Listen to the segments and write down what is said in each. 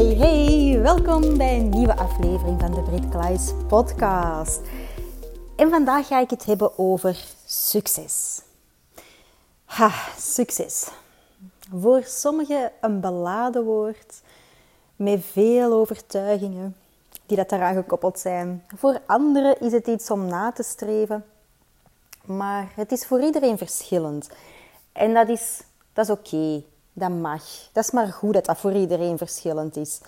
Hey, hey! Welkom bij een nieuwe aflevering van de Brit Klaes podcast. En vandaag ga ik het hebben over succes. Ha, succes. Voor sommigen een beladen woord met veel overtuigingen die dat eraan gekoppeld zijn. Voor anderen is het iets om na te streven, maar het is voor iedereen verschillend. En dat is, dat is oké, dat mag. Dat is maar goed dat dat voor iedereen verschillend is.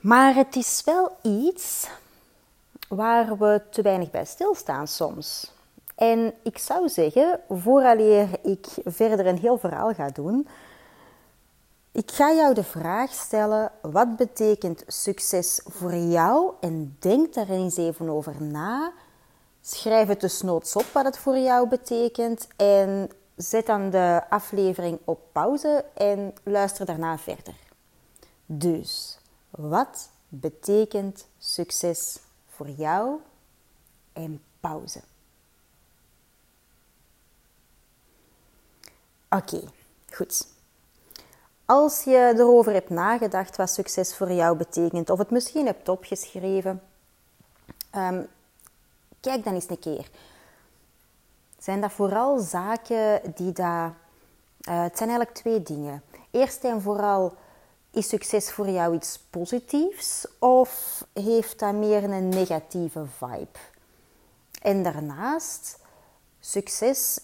Maar het is wel iets waar we te weinig bij stilstaan soms. En ik zou zeggen, vooraleer ik verder een heel verhaal ga doen, ik ga jou de vraag stellen: wat betekent succes voor jou? En denk daar eens even over na. Schrijf het dus noods op wat het voor jou betekent. En zet dan de aflevering op pauze en luister daarna verder. Dus, wat betekent succes voor jou? En pauze. Oké, goed. Als je erover hebt nagedacht wat succes voor jou betekent, of het misschien hebt opgeschreven, um, kijk dan eens een keer. Zijn dat vooral zaken die daar. Uh, het zijn eigenlijk twee dingen. Eerst en vooral, is succes voor jou iets positiefs of heeft dat meer een negatieve vibe? En daarnaast, succes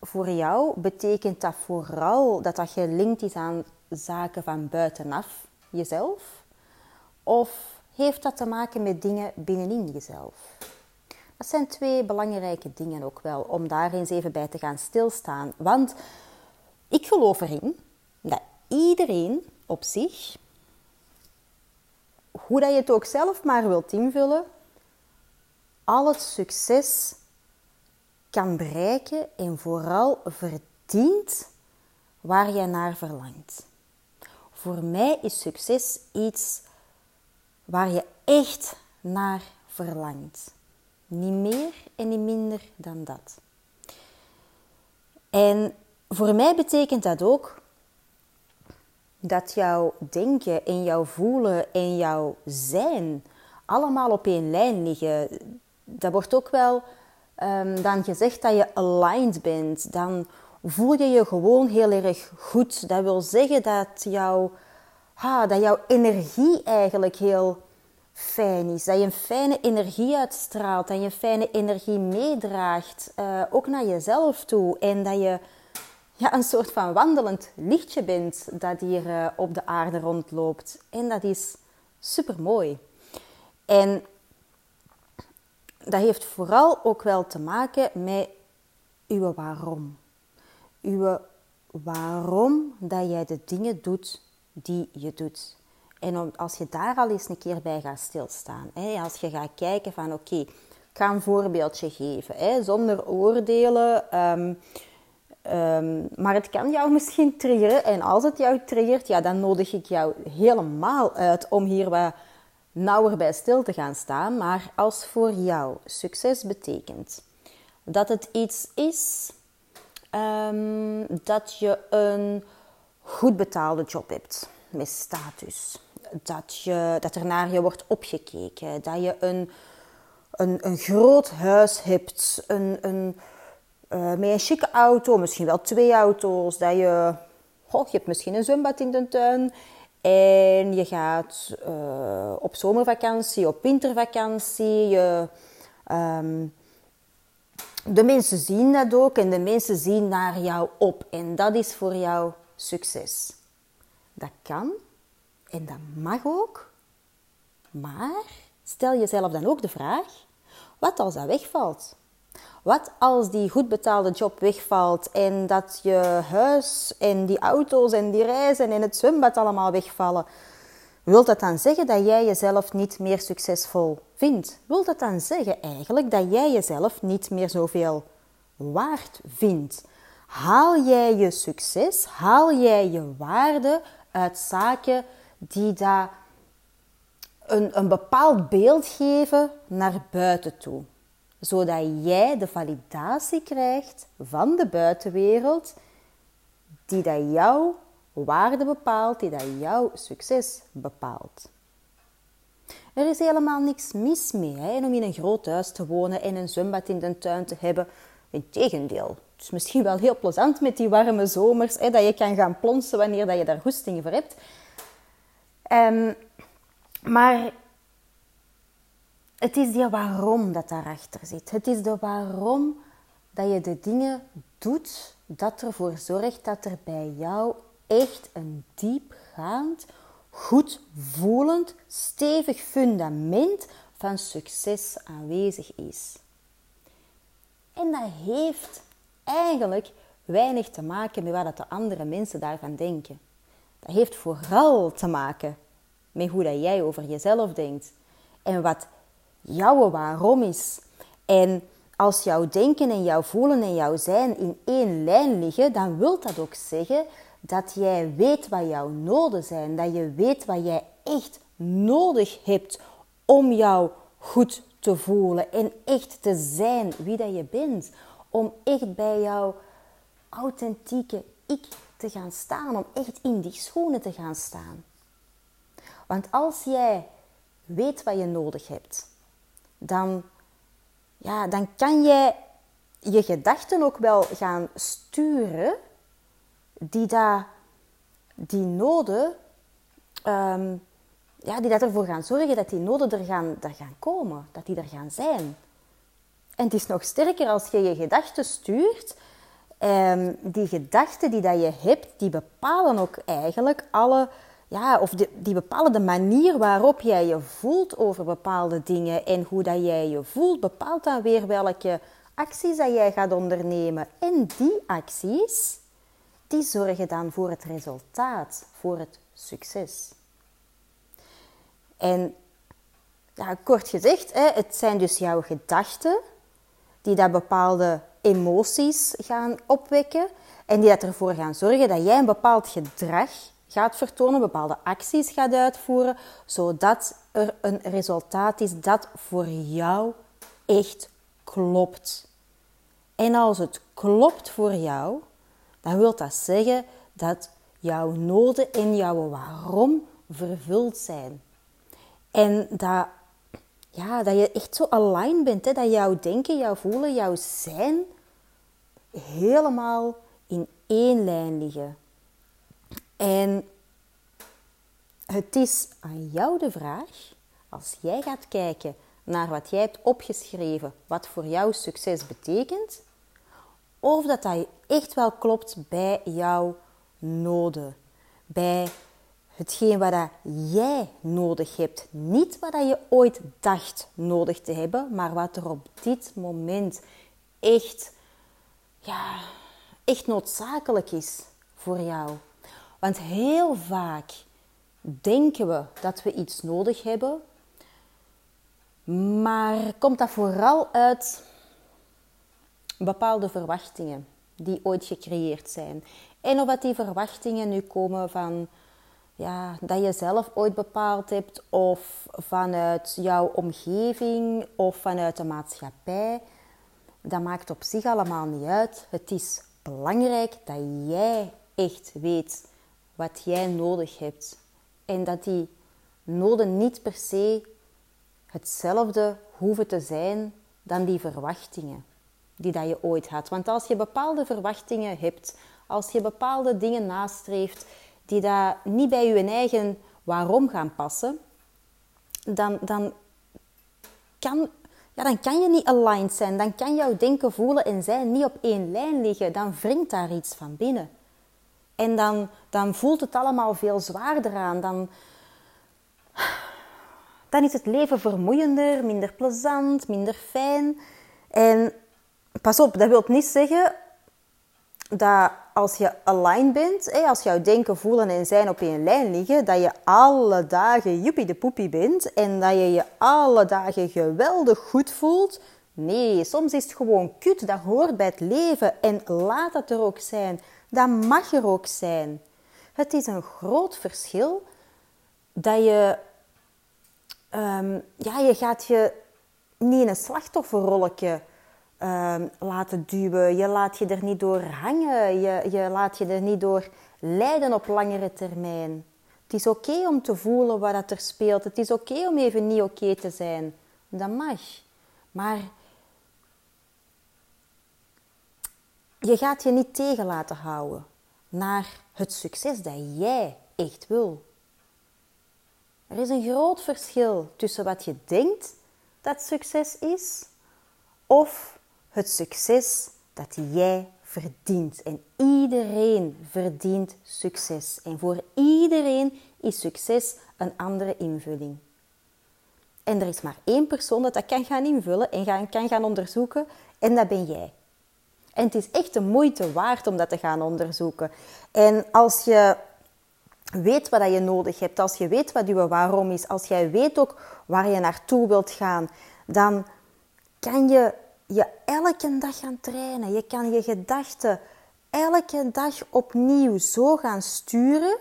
voor jou betekent dat vooral dat dat gelinkt is aan zaken van buitenaf jezelf? Of heeft dat te maken met dingen binnenin jezelf? Dat zijn twee belangrijke dingen ook wel, om daar eens even bij te gaan stilstaan. Want ik geloof erin dat iedereen op zich, hoe dat je het ook zelf maar wilt invullen, al het succes kan bereiken en vooral verdient waar je naar verlangt. Voor mij is succes iets waar je echt naar verlangt. Niet meer en niet minder dan dat. En voor mij betekent dat ook dat jouw denken en jouw voelen en jouw zijn allemaal op één lijn liggen. Dat wordt ook wel um, dan gezegd dat je aligned bent. Dan voel je je gewoon heel erg goed. Dat wil zeggen dat, jouw, ah, dat jouw energie eigenlijk heel fijn is. Dat je een fijne energie uitstraalt. Dat je fijne energie meedraagt. Uh, ook naar jezelf toe. En dat je ja, een soort van wandelend lichtje bent dat hier uh, op de aarde rondloopt. En dat is super mooi. En dat heeft vooral ook wel te maken met uw waarom. Uw waarom dat jij de dingen doet die je doet. En als je daar al eens een keer bij gaat stilstaan. Hè, als je gaat kijken van oké, ik ga een voorbeeldje geven. Hè, zonder oordelen. Um, um, maar het kan jou misschien triggeren. En als het jou triggert, ja, dan nodig ik jou helemaal uit om hier wat nauwer bij stil te gaan staan. Maar als voor jou succes betekent dat het iets is um, dat je een goed betaalde job hebt met status. Dat, je, dat er naar je wordt opgekeken. Dat je een, een, een groot huis hebt. Een, een, uh, met een chique auto, misschien wel twee auto's. Dat je, oh, je hebt misschien een zwembad in de tuin. En je gaat uh, op zomervakantie, op wintervakantie. Je, um, de mensen zien dat ook en de mensen zien naar jou op. En dat is voor jou succes. Dat kan en dat mag ook. Maar stel jezelf dan ook de vraag: wat als dat wegvalt? Wat als die goed betaalde job wegvalt en dat je huis en die auto's en die reizen en het zwembad allemaal wegvallen? Wilt dat dan zeggen dat jij jezelf niet meer succesvol vindt? Wilt dat dan zeggen eigenlijk dat jij jezelf niet meer zoveel waard vindt? Haal jij je succes, haal jij je waarde uit zaken die daar een, een bepaald beeld geven naar buiten toe? Zodat jij de validatie krijgt van de buitenwereld die dat jouw waarde bepaalt, die dat jouw succes bepaalt. Er is helemaal niks mis mee hè, om in een groot huis te wonen en een zwembad in de tuin te hebben. Integendeel, het is misschien wel heel plezant met die warme zomers, hè, dat je kan gaan plonsen wanneer dat je daar goesting voor hebt. Um, maar het is die waarom dat daarachter zit. Het is de waarom dat je de dingen doet dat ervoor zorgt dat er bij jou echt een diepgaand, goed voelend, stevig fundament van succes aanwezig is. En dat heeft eigenlijk weinig te maken met wat de andere mensen daarvan denken. Dat heeft vooral te maken met hoe dat jij over jezelf denkt en wat jouw waarom is. En als jouw denken en jouw voelen en jouw zijn in één lijn liggen, dan wil dat ook zeggen dat jij weet wat jouw noden zijn. Dat je weet wat jij echt nodig hebt om jou goed te voelen en echt te zijn wie dat je bent. Om echt bij jouw authentieke ik te gaan staan. Om echt in die schoenen te gaan staan. Want als jij weet wat je nodig hebt, dan, ja, dan kan jij je gedachten ook wel gaan sturen die, daar, die noden, um, ja, die dat ervoor gaan zorgen dat die noden er gaan, er gaan komen, dat die er gaan zijn. En het is nog sterker als je je gedachten stuurt. Um, die gedachten die dat je hebt, die bepalen ook eigenlijk alle, ja, of die, die bepalen de manier waarop jij je voelt over bepaalde dingen. En hoe dat jij je voelt, bepaalt dan weer welke acties dat jij gaat ondernemen. En die acties, die zorgen dan voor het resultaat, voor het succes. En kort gezegd, het zijn dus jouw gedachten die dat bepaalde emoties gaan opwekken en die dat ervoor gaan zorgen dat jij een bepaald gedrag gaat vertonen, bepaalde acties gaat uitvoeren, zodat er een resultaat is dat voor jou echt klopt. En als het klopt voor jou, dan wil dat zeggen dat jouw noden en jouw waarom vervuld zijn. En dat, ja, dat je echt zo aligned bent, hè? dat jouw denken, jouw voelen, jouw zijn helemaal in één lijn liggen. En het is aan jou de vraag, als jij gaat kijken naar wat jij hebt opgeschreven, wat voor jou succes betekent, of dat dat echt wel klopt bij jouw noden. Bij hetgeen wat jij nodig hebt. Niet wat je ooit dacht nodig te hebben, maar wat er op dit moment echt, ja, echt noodzakelijk is voor jou. Want heel vaak denken we dat we iets nodig hebben, maar komt dat vooral uit bepaalde verwachtingen die ooit gecreëerd zijn. En of die verwachtingen nu komen van ja, dat je zelf ooit bepaald hebt, of vanuit jouw omgeving of vanuit de maatschappij, dat maakt op zich allemaal niet uit. Het is belangrijk dat jij echt weet wat jij nodig hebt. En dat die noden niet per se hetzelfde hoeven te zijn dan die verwachtingen die dat je ooit had. Want als je bepaalde verwachtingen hebt, als je bepaalde dingen nastreeft die daar niet bij je eigen waarom gaan passen, dan, dan kan ja, dan kan je niet aligned zijn. Dan kan jouw denken, voelen en zijn niet op één lijn liggen. Dan wringt daar iets van binnen. En dan, dan voelt het allemaal veel zwaarder aan. Dan, dan is het leven vermoeiender, minder plezant, minder fijn. En pas op, dat wil niet zeggen dat als je aligned bent, als jouw denken, voelen en zijn op één lijn liggen, dat je alle dagen joepie de poepie bent en dat je je alle dagen geweldig goed voelt. Nee, soms is het gewoon kut, dat hoort bij het leven en laat het er ook zijn. Dat mag er ook zijn. Het is een groot verschil dat je, um, ja, je gaat je niet in een slachtofferrolletje um, laten duwen. Je laat je er niet door hangen. Je, je laat je er niet door lijden op langere termijn. Het is oké om te voelen wat er speelt. Het is oké om even niet oké te zijn. Dat mag. Maar je gaat je niet tegen laten houden naar het succes dat jij echt wil. Er is een groot verschil tussen wat je denkt dat succes is of het succes dat jij verdient. En iedereen verdient succes. En voor iedereen is succes een andere invulling. En er is maar één persoon dat dat kan gaan invullen en kan gaan onderzoeken, en dat ben jij. En het is echt de moeite waard om dat te gaan onderzoeken. En als je weet wat je nodig hebt, als je weet wat je waarom is, als jij weet ook waar je naartoe wilt gaan, dan kan je je elke dag gaan trainen. Je kan je gedachten elke dag opnieuw zo gaan sturen.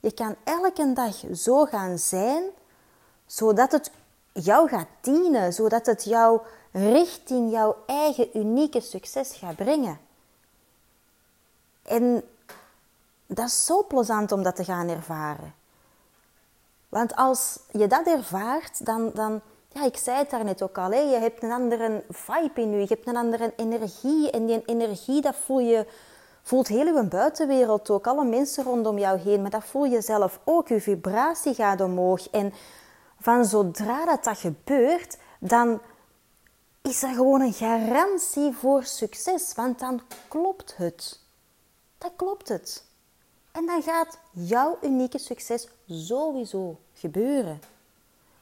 Je kan elke dag zo gaan zijn, zodat het jou gaat dienen, zodat het jou richting jouw eigen unieke succes gaat brengen. En dat is zo plezant om dat te gaan ervaren. Want als je dat ervaart, dan, dan ja, ik zei het daarnet ook al, hè, je hebt een andere vibe in je, je hebt een andere energie. En die energie, dat voel je, voelt heel je buitenwereld ook, alle mensen rondom jou heen. Maar dat voel je zelf ook, je vibratie gaat omhoog. En van zodra dat, dat gebeurt, dan is er gewoon een garantie voor succes. Want dan klopt het. Dan klopt het. En dan gaat jouw unieke succes sowieso gebeuren.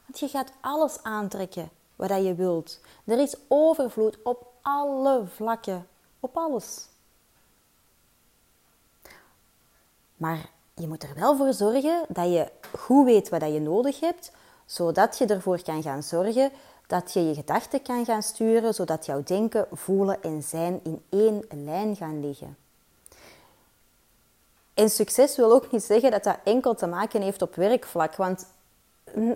Want je gaat alles aantrekken wat je wilt. Er is overvloed op alle vlakken. Op alles. Maar je moet er wel voor zorgen dat je goed weet wat je nodig hebt, zodat je ervoor kan gaan zorgen dat je je gedachten kan gaan sturen, zodat jouw denken, voelen en zijn in één lijn gaan liggen. En succes wil ook niet zeggen dat dat enkel te maken heeft op werkvlak, want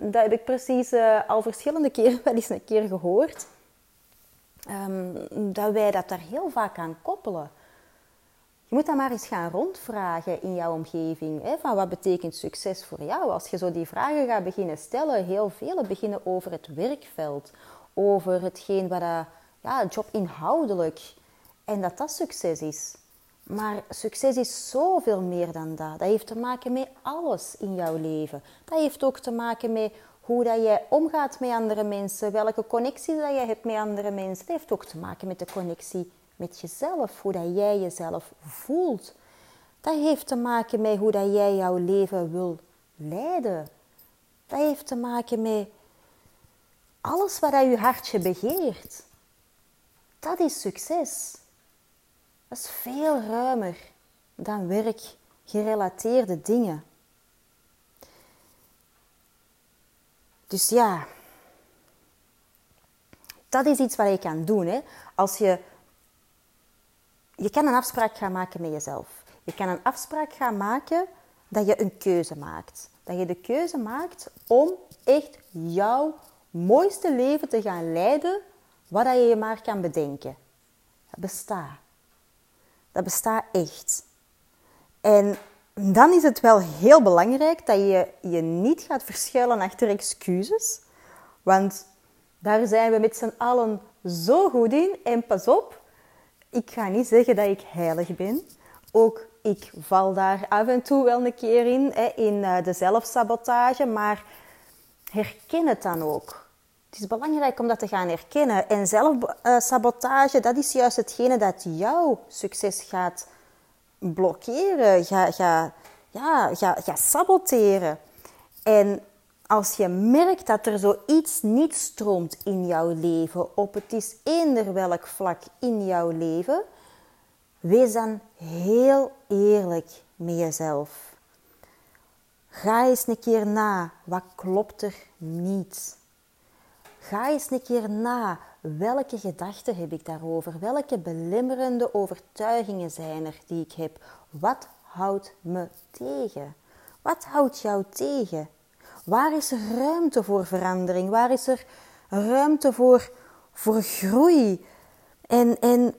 dat heb ik precies uh, al verschillende keren wel eens een keer gehoord. Um, dat wij dat daar heel vaak aan koppelen. Je moet dan maar eens gaan rondvragen in jouw omgeving. Hè, van wat betekent succes voor jou? Als je zo die vragen gaat beginnen stellen, heel veel beginnen over het werkveld. Over hetgeen wat dat, ja, job inhoudelijk. En dat dat succes is. Maar succes is zoveel meer dan dat. Dat heeft te maken met alles in jouw leven. Dat heeft ook te maken met hoe dat jij omgaat met andere mensen, welke connecties dat je hebt met andere mensen. Dat heeft ook te maken met de connectie met jezelf, hoe dat jij jezelf voelt. Dat heeft te maken met hoe dat jij jouw leven wil leiden. Dat heeft te maken met alles wat je hartje begeert. Dat is succes. Dat is veel ruimer dan werkgerelateerde dingen. Dus ja, dat is iets wat je kan doen. Hè? Als je, je kan een afspraak gaan maken met jezelf. Je kan een afspraak gaan maken dat je een keuze maakt. Dat je de keuze maakt om echt jouw mooiste leven te gaan leiden, wat je je maar kan bedenken. Dat bestaat. Dat bestaat echt. En dan is het wel heel belangrijk dat je je niet gaat verschuilen achter excuses. Want daar zijn we met z'n allen zo goed in. En pas op, ik ga niet zeggen dat ik heilig ben. Ook ik val daar af en toe wel een keer in, in eh, de zelfsabotage. Maar herken het dan ook. Het is belangrijk om dat te gaan herkennen. En zelfsabotage, dat is juist hetgene dat jouw succes gaat blokkeren, gaat ga, ja, ga, ga saboteren. En als je merkt dat er zoiets niet stroomt in jouw leven, op het is eender welk vlak in jouw leven, wees dan heel eerlijk met jezelf. Ga eens een keer na, wat klopt er niet? Ga eens een keer na, welke gedachten heb ik daarover? Welke belemmerende overtuigingen zijn er die ik heb? Wat houdt me tegen? Wat houdt jou tegen? Waar is er ruimte voor verandering? Waar is er ruimte voor, voor groei? En, en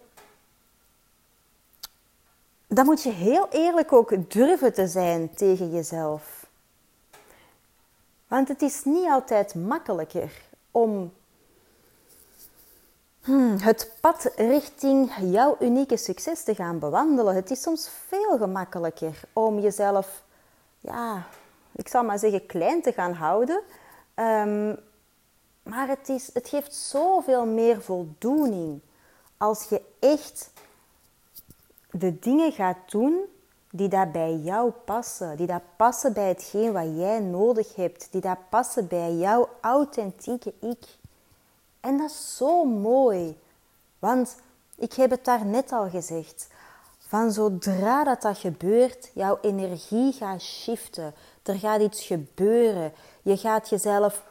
dan moet je heel eerlijk ook durven te zijn tegen jezelf. Want het is niet altijd makkelijker om hmm, het pad richting jouw unieke succes te gaan bewandelen. Het is soms veel gemakkelijker om jezelf ja, ik zal maar zeggen, klein te gaan houden. Ehm, maar het, is, het geeft zoveel meer voldoening als je echt de dingen gaat doen die daar bij jou passen. Die daar passen bij hetgeen wat jij nodig hebt. Die daar passen bij jouw authentieke ik. En dat is zo mooi. Want ik heb het daar net al gezegd. Van zodra dat, dat gebeurt, jouw energie gaat shiften. Er gaat iets gebeuren. Je gaat jezelf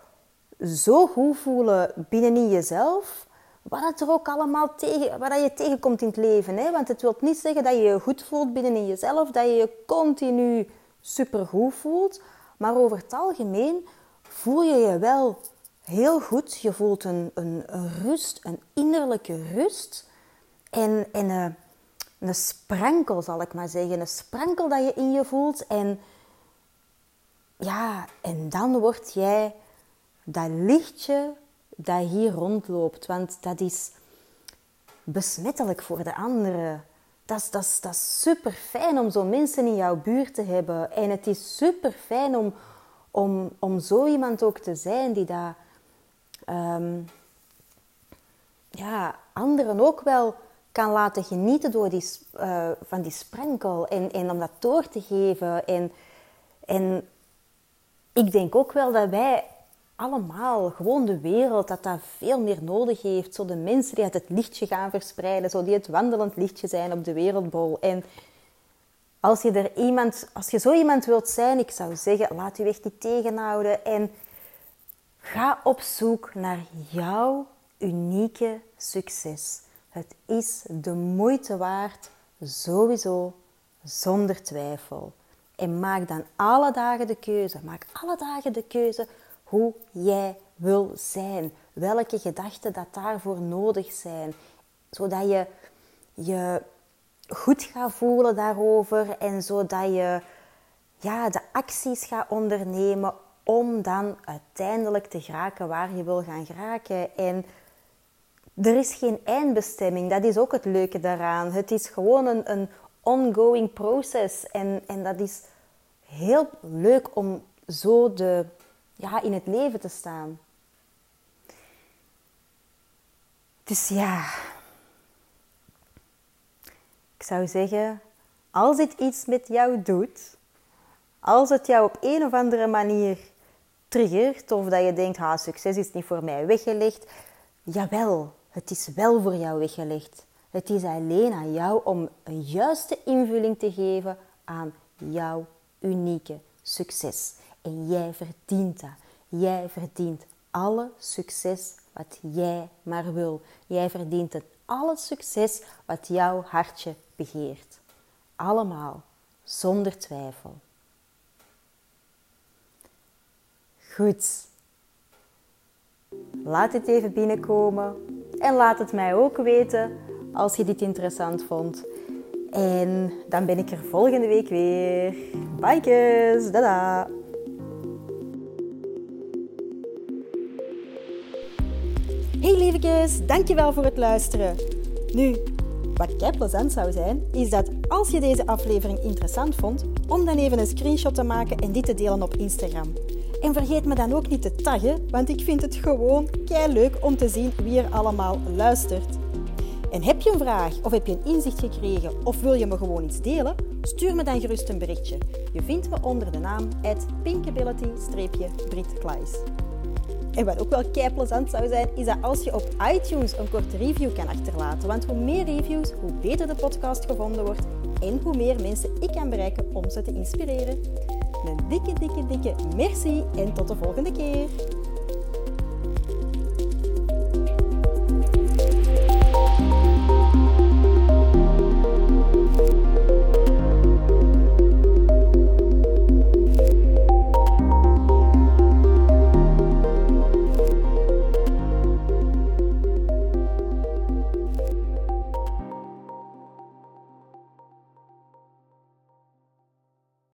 zo goed voelen binnenin jezelf. Wat er ook allemaal tegen, wat je tegenkomt in het leven. Hè? Want het wil niet zeggen dat je je goed voelt binnenin jezelf. Dat je je continu supergoed voelt. Maar over het algemeen voel je je wel heel goed. Je voelt een, een, een rust, een innerlijke rust. En, en een, een sprankel, zal ik maar zeggen. Een sprankel dat je in je voelt. En ja, en dan word jij dat lichtje dat hier rondloopt. Want dat is besmettelijk voor de anderen. Dat is, dat, is, dat super fijn om zo mensen in jouw buurt te hebben. En het is super fijn om, om, om zo iemand ook te zijn die dat, ehm, ja, anderen ook wel kan laten genieten door die, uh, van die sprankel. En, en om dat door te geven. En, en ik denk ook wel dat wij allemaal, gewoon de wereld, dat dat veel meer nodig heeft. Zo de mensen die het lichtje gaan verspreiden, zo die het wandelend lichtje zijn op de wereldbol. En als je, er iemand, als je zo iemand wilt zijn, ik zou zeggen, laat u echt niet tegenhouden en ga op zoek naar jouw unieke succes. Het is de moeite waard, sowieso, zonder twijfel. En maak dan alle dagen de keuze. Maak alle dagen de keuze hoe jij wil zijn. Welke gedachten dat daarvoor nodig zijn. Zodat je je goed gaat voelen daarover. En zodat je ja, de acties gaat ondernemen om dan uiteindelijk te geraken waar je wil gaan geraken. En er is geen eindbestemming. Dat is ook het leuke daaraan. Het is gewoon een, een ongoing proces. En, en dat is heel leuk om zo de, ja, in het leven te staan. Dus ja, ik zou zeggen, als het iets met jou doet, als het jou op een of andere manier triggert, of dat je denkt, ha, succes is niet voor mij weggelegd, jawel, het is wel voor jou weggelegd. Het is alleen aan jou om een juiste invulling te geven aan jouw unieke succes. En jij verdient dat. Jij verdient alle succes wat jij maar wil. Jij verdient het alle succes wat jouw hartje begeert. Allemaal, zonder twijfel. Goed. Laat dit even binnenkomen en laat het mij ook weten als je dit interessant vond. En dan ben ik er volgende week weer. Bye, Dada! Hey lievekes, dankjewel voor het luisteren. Nu, wat kei plezant zou zijn, is dat als je deze aflevering interessant vond, om dan even een screenshot te maken en dit te delen op Instagram. En vergeet me dan ook niet te taggen, want ik vind het gewoon kei leuk om te zien wie er allemaal luistert. En heb je een vraag of heb je een inzicht gekregen of wil je me gewoon iets delen? Stuur me dan gerust een berichtje. Je vindt me onder de naam pinkability-britkleis. En wat ook wel kei plezant zou zijn, is dat als je op iTunes een korte review kan achterlaten. Want hoe meer reviews, hoe beter de podcast gevonden wordt en hoe meer mensen ik kan bereiken om ze te inspireren. Een dikke, dikke, dikke merci en tot de volgende keer.